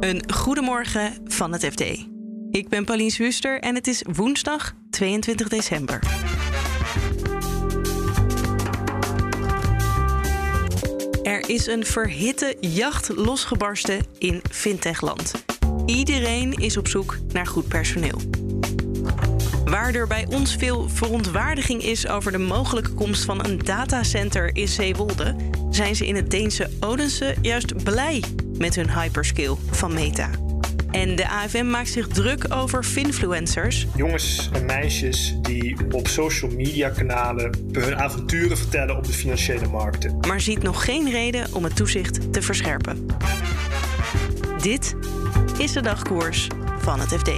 Een goedemorgen van het FD. Ik ben Pauline Zwuster en het is woensdag 22 december. Er is een verhitte jacht losgebarsten in fintechland. Iedereen is op zoek naar goed personeel. Waar er bij ons veel verontwaardiging is over de mogelijke komst van een datacenter in Zeewolde, zijn ze in het Deense Odense juist blij met hun hyperskill van Meta. En de AFM maakt zich druk over finfluencers. Jongens en meisjes die op social media kanalen hun avonturen vertellen op de financiële markten. Maar ziet nog geen reden om het toezicht te verscherpen. Dit is de dagkoers van het FD.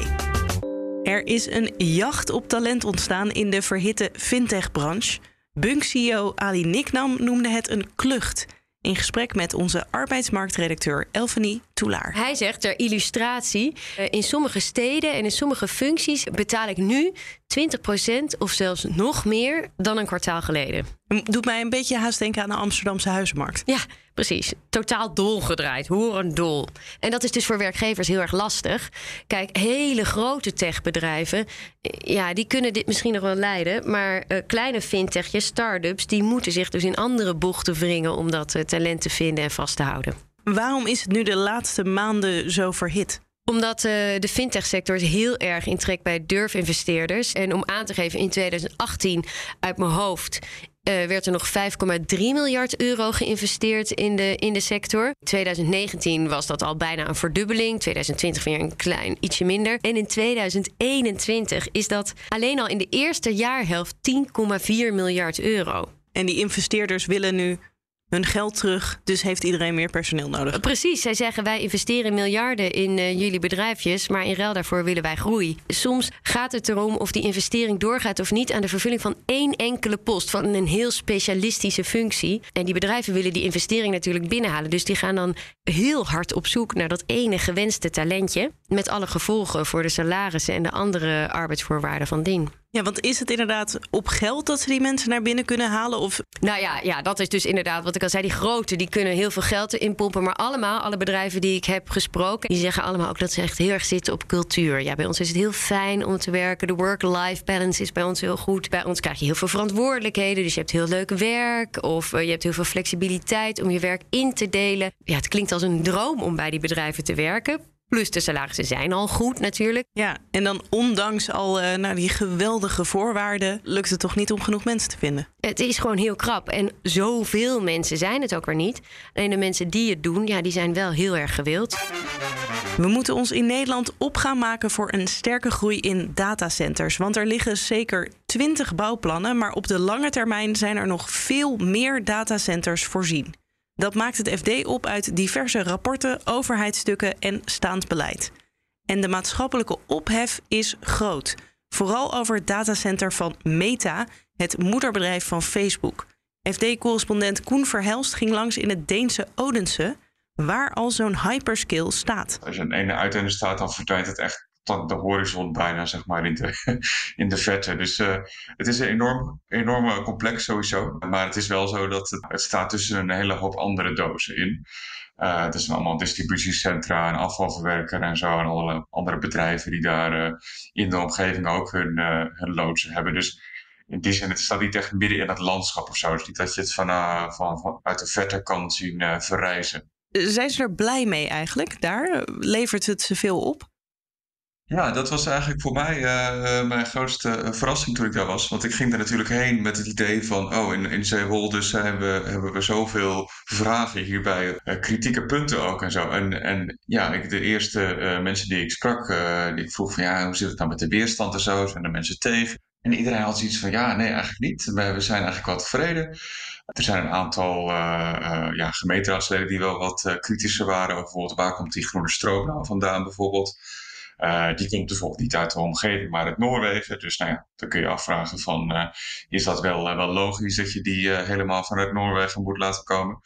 Er is een jacht op talent ontstaan in de verhitte fintech-branche. Bunk-CEO Ali Niknam noemde het een klucht in gesprek met onze arbeidsmarktredacteur Elfanie Toulaar. Hij zegt ter illustratie: eh, in sommige steden en in sommige functies betaal ik nu 20% of zelfs nog meer dan een kwartaal geleden. Doet mij een beetje haast denken aan de Amsterdamse huizenmarkt. Ja, precies. Totaal dolgedraaid. dol. En dat is dus voor werkgevers heel erg lastig. Kijk, hele grote techbedrijven, eh, ja, die kunnen dit misschien nog wel leiden. Maar uh, kleine fintechjes, start-ups, die moeten zich dus in andere bochten wringen om dat uh, talent te vinden en vast te houden. Waarom is het nu de laatste maanden zo verhit? Omdat uh, de fintech-sector is heel erg in trek bij durfinvesteerders. En om aan te geven, in 2018 uit mijn hoofd uh, werd er nog 5,3 miljard euro geïnvesteerd in de, in de sector. 2019 was dat al bijna een verdubbeling. 2020 weer een klein ietsje minder. En in 2021 is dat alleen al in de eerste jaarhelft 10,4 miljard euro. En die investeerders willen nu hun geld terug. Dus heeft iedereen meer personeel nodig. Precies. Zij zeggen wij investeren miljarden in uh, jullie bedrijfjes, maar in ruil daarvoor willen wij groei. Soms gaat het erom of die investering doorgaat of niet aan de vervulling van één enkele post van een heel specialistische functie. En die bedrijven willen die investering natuurlijk binnenhalen. Dus die gaan dan heel hard op zoek naar dat ene gewenste talentje. Met alle gevolgen voor de salarissen en de andere arbeidsvoorwaarden van dien. Ja, want is het inderdaad op geld dat ze die mensen naar binnen kunnen halen? Of... Nou ja, ja, dat is dus inderdaad wat ik al zei. Die grote die kunnen heel veel geld inpompen. Maar allemaal, alle bedrijven die ik heb gesproken, die zeggen allemaal ook dat ze echt heel erg zitten op cultuur. Ja, bij ons is het heel fijn om te werken. De work-life balance is bij ons heel goed. Bij ons krijg je heel veel verantwoordelijkheden. Dus je hebt heel leuk werk. Of uh, je hebt heel veel flexibiliteit om je werk in te delen. Ja, het klinkt als een droom om bij die bedrijven te werken. Plus de salarissen zijn al goed natuurlijk. Ja, en dan ondanks al uh, nou, die geweldige voorwaarden... lukt het toch niet om genoeg mensen te vinden? Het is gewoon heel krap. En zoveel mensen zijn het ook er niet. Alleen de mensen die het doen, ja, die zijn wel heel erg gewild. We moeten ons in Nederland op gaan maken voor een sterke groei in datacenters. Want er liggen zeker 20 bouwplannen... maar op de lange termijn zijn er nog veel meer datacenters voorzien. Dat maakt het FD op uit diverse rapporten, overheidsstukken en staand beleid. En de maatschappelijke ophef is groot. Vooral over het datacenter van Meta, het moederbedrijf van Facebook. FD-correspondent Koen Verhelst ging langs in het Deense Odense, waar al zo'n hyperskill staat. Als je een ene uiteinde staat, dan verdwijnt het echt de horizon bijna, zeg maar, in de, in de verte. Dus uh, het is een enorm, enorme complex sowieso. Maar het is wel zo dat het, staat tussen een hele hoop andere dozen in. Uh, het zijn allemaal distributiecentra en afvalverwerker en zo. En alle andere bedrijven die daar in de omgeving ook hun, hun loodsen hebben. Dus in die zin, het staat niet echt midden in het landschap of zo. Het is niet dat je het van, van, van uit de verte kan zien verrijzen. Zijn ze er blij mee eigenlijk daar? Levert het ze veel op? Ja, dat was eigenlijk voor mij uh, mijn grootste eh, verrassing toen ik daar was. Want ik ging daar natuurlijk heen met het idee van, oh, in, in Zeewolde zijn we, hebben we zoveel vragen hierbij, uh, kritieke punten ook en zo. En, en ja, ik, de eerste uh, mensen die ik sprak, die vroeg van, ja, hoe zit het nou met de weerstand en zo? Zijn er mensen tegen? En iedereen had zoiets van, ja, nee, eigenlijk niet. We, zijn eigenlijk wel tevreden. Er zijn een aantal ja, gemeenteraadsleden die wel wat kritischer waren. Bijvoorbeeld, waar komt die groene stroom nou vandaan bijvoorbeeld? Uh, die komt bijvoorbeeld niet uit de omgeving, maar uit Noorwegen. Dus nou ja, dan kun je afvragen van, uh, is dat wel, uh, wel logisch dat je die helemaal vanuit Noorwegen moet laten komen?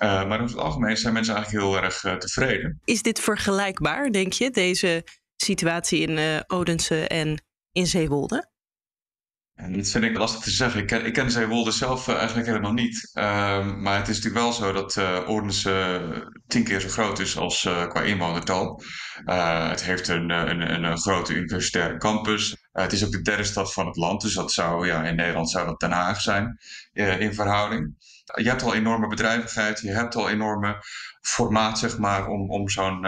maar over het algemeen zijn mensen eigenlijk heel erg tevreden. Is dit vergelijkbaar, denk je, deze situatie in Odense en in Zeewolde? En dat vind ik lastig te zeggen. Ik ken, ik zelf uh, eigenlijk helemaal niet. Ehm, maar het is natuurlijk wel zo dat uh, tien keer zo groot is als uh, qua inwonertal. het heeft een, een, een, grote universitaire campus. het is ook de derde stad van het land. Dus dat zou, ja, in Nederland zou dat Den Haag zijn in verhouding. Je hebt al enorme bedrijvigheid. Je hebt al enorme formaat, zeg maar, om, om zo'n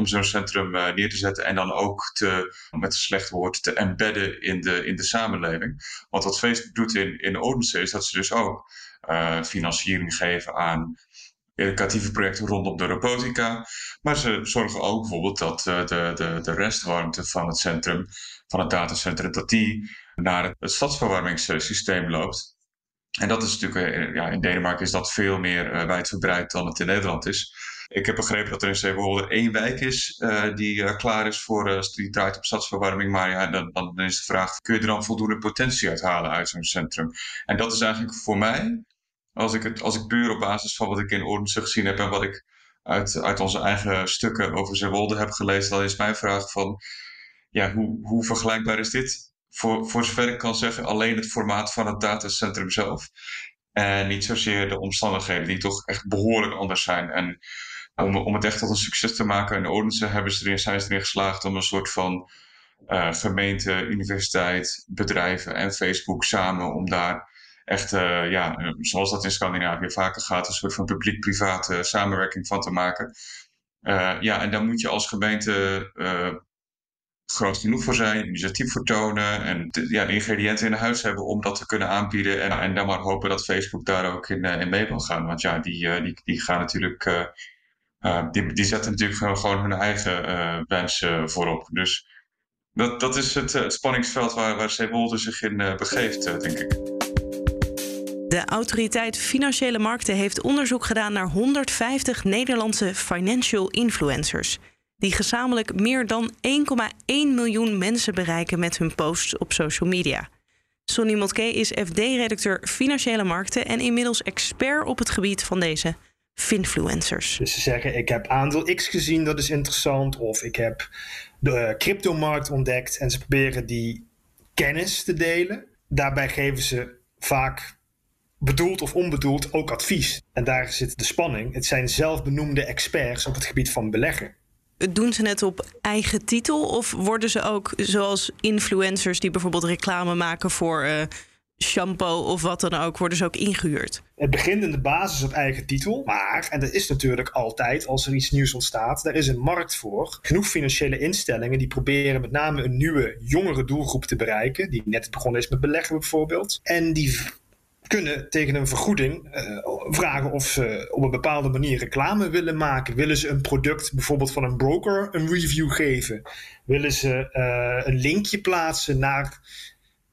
om zo'n centrum uh, neer te zetten en dan ook te, met een slecht woord, te embedden in de, in de samenleving. Want wat Facebook doet in, in Odense is dat ze dus ook uh, financiering geven aan educatieve projecten rondom de robotica. Maar ze zorgen ook bijvoorbeeld dat uh, de, de, de restwarmte van het centrum, van het datacentrum, dat die naar het, stadsverwarmingssysteem loopt. En dat is natuurlijk, ja, in Denemarken is dat veel meer wijdverbreid dan het in Nederland is. Ik heb begrepen dat er in Zeewolde één wijk is uh, die uh, klaar is voor, uh, die draait op stadsverwarming. Maar ja, dan, is de vraag, kun je er dan voldoende potentie uithalen uit zo'n centrum? En dat is eigenlijk voor mij, als ik, het, als ik puur op basis van wat ik in Oordense gezien heb en wat ik uit, uit onze eigen stukken over Zeewolde heb gelezen, dan is mijn vraag van, ja, hoe, hoe vergelijkbaar is dit? Voor, voor zover ik kan zeggen, alleen het formaat van het datacentrum zelf. En niet zozeer de omstandigheden, die toch echt behoorlijk anders zijn. En om, om het echt tot een succes te maken in Odense hebben ze erin, zijn ze erin geslaagd om een soort van uh, gemeente, universiteit, bedrijven en Facebook samen om daar echt, uh, ja, zoals dat in Scandinavië vaker gaat, een soort van publiek-private samenwerking van te maken. Ja, en daar moet je als gemeente groot genoeg voor zijn, initiatief voor tonen en de, ja, de ingrediënten in huis hebben om dat te kunnen aanbieden. En, dan maar hopen dat Facebook daar ook in, mee wil gaan. Want ja, die, die, die gaan natuurlijk uh, die, die zetten natuurlijk gewoon hun eigen uh, wensen voorop. Dus dat, dat is het, spanningsveld waar, waar zich in begeeft, denk ik. De autoriteit Financiële Markten heeft onderzoek gedaan naar 150 Nederlandse financial influencers. Die gezamenlijk meer dan 1,1 miljoen mensen bereiken met hun posts op social media. Sonny Motke is FD-redacteur Financiële Markten en inmiddels expert op het gebied van deze finfluencers. Dus ze zeggen: Ik heb aandeel X gezien, dat is interessant. Of ik heb de uh, cryptomarkt ontdekt. En ze proberen die kennis te delen. Daarbij geven ze vaak bedoeld of onbedoeld ook advies. En daar zit de spanning. Het zijn zelfbenoemde experts op het gebied van beleggen. Doen ze het op eigen titel of worden ze ook zoals influencers die bijvoorbeeld reclame maken voor uh, shampoo of wat dan ook, worden ze ook ingehuurd? Het begint in de basis op eigen titel. Maar, en dat is natuurlijk altijd als er iets nieuws ontstaat, daar is een markt voor. Genoeg financiële instellingen die proberen met name een nieuwe, jongere doelgroep te bereiken. Die net begonnen is met beleggen bijvoorbeeld. En die kunnen tegen een vergoeding uh, vragen of ze op een bepaalde manier reclame willen maken. Willen ze een product bijvoorbeeld van een broker een review geven? Willen ze uh, een linkje plaatsen naar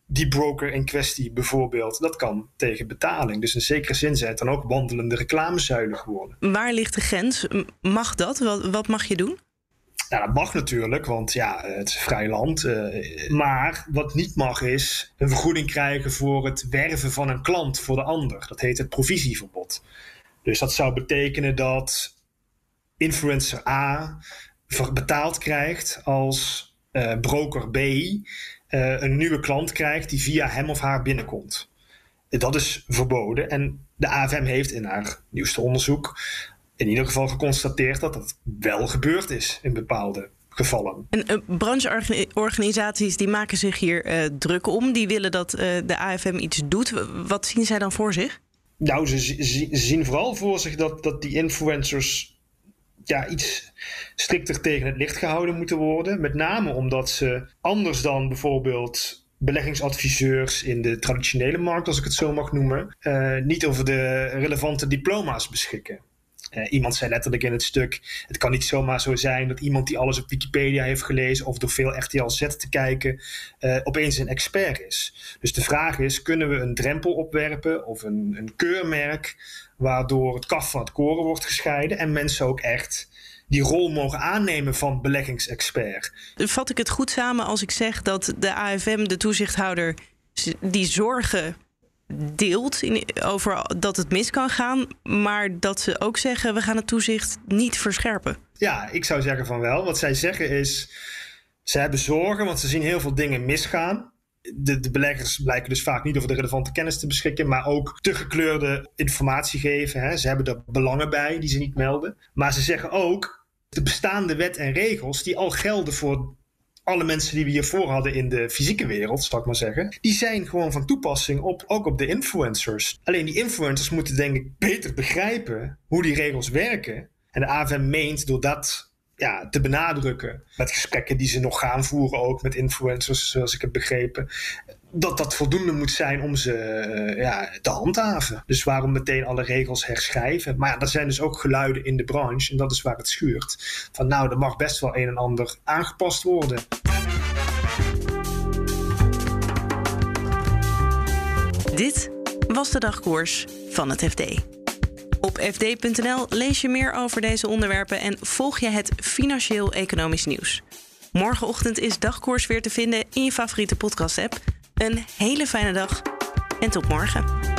die broker in kwestie bijvoorbeeld, dat kan tegen betaling. Dus in zekere zin zijn het dan ook wandelende reclamezuilen geworden. Waar ligt de grens? Mag dat? Wat, wat mag je doen? Nou, dat mag natuurlijk, want ja, het is een vrij land. Uh, maar wat niet mag is een vergoeding krijgen voor het werven van een klant voor de ander. Dat heet het provisieverbod. Dus dat zou betekenen dat influencer A betaald krijgt als uh, broker B uh, een nieuwe klant krijgt die via hem of haar binnenkomt. Dat is verboden. En de AFM heeft in haar nieuwste onderzoek in ieder geval geconstateerd dat dat wel gebeurd is in bepaalde gevallen. En uh, brancheorganisaties die maken zich hier uh, druk om. Die willen dat uh, de AFM iets doet. Wat zien zij dan voor zich? Nou, ze, ze zien vooral voor zich dat, dat die influencers ja, iets strikter tegen het licht gehouden moeten worden. Met name omdat ze anders dan bijvoorbeeld beleggingsadviseurs in de traditionele markt, als ik het zo mag noemen, uh, niet over de relevante diploma's beschikken. Uh, iemand zei letterlijk in het stuk: Het kan niet zomaar zo zijn dat iemand die alles op Wikipedia heeft gelezen of door veel RTL-Z te kijken, uh, opeens een expert is. Dus de vraag is: kunnen we een drempel opwerpen of een, een keurmerk waardoor het kaf van het koren wordt gescheiden en mensen ook echt die rol mogen aannemen van beleggingsexpert. Vat ik het goed samen als ik zeg dat de AFM, de toezichthouder, die zorgen deelt in, over dat het mis kan gaan, maar dat ze ook zeggen we gaan het toezicht niet verscherpen? Ja, ik zou zeggen van wel. Wat zij zeggen is, ze hebben zorgen, want ze zien heel veel dingen misgaan de, beleggers blijken dus vaak niet over de relevante kennis te beschikken, maar ook te gekleurde informatie geven. Hè. Ze hebben er belangen bij die ze niet melden. Maar ze zeggen ook, de bestaande wet en regels die al gelden voor alle mensen die we hiervoor hadden in de fysieke wereld, zal ik maar zeggen, die zijn gewoon van toepassing op, ook op de influencers. Alleen die influencers moeten denk ik beter begrijpen hoe die regels werken. En de AFM meent door dat ja, te benadrukken, met gesprekken die ze nog gaan voeren ook met influencers, zoals ik heb begrepen, dat dat voldoende moet zijn om ze uh, ja, te handhaven. Dus waarom meteen alle regels herschrijven? Maar ja, er zijn dus ook geluiden in de branche, en dat is waar het schuurt. Van nou, er mag best wel een en ander aangepast worden. Dit was de dagkoers van het FD. Op fd.nl lees je meer over deze onderwerpen en volg je het financieel-economisch nieuws. Morgenochtend is dagkoers weer te vinden in je favoriete podcast-app. Een hele fijne dag en tot morgen.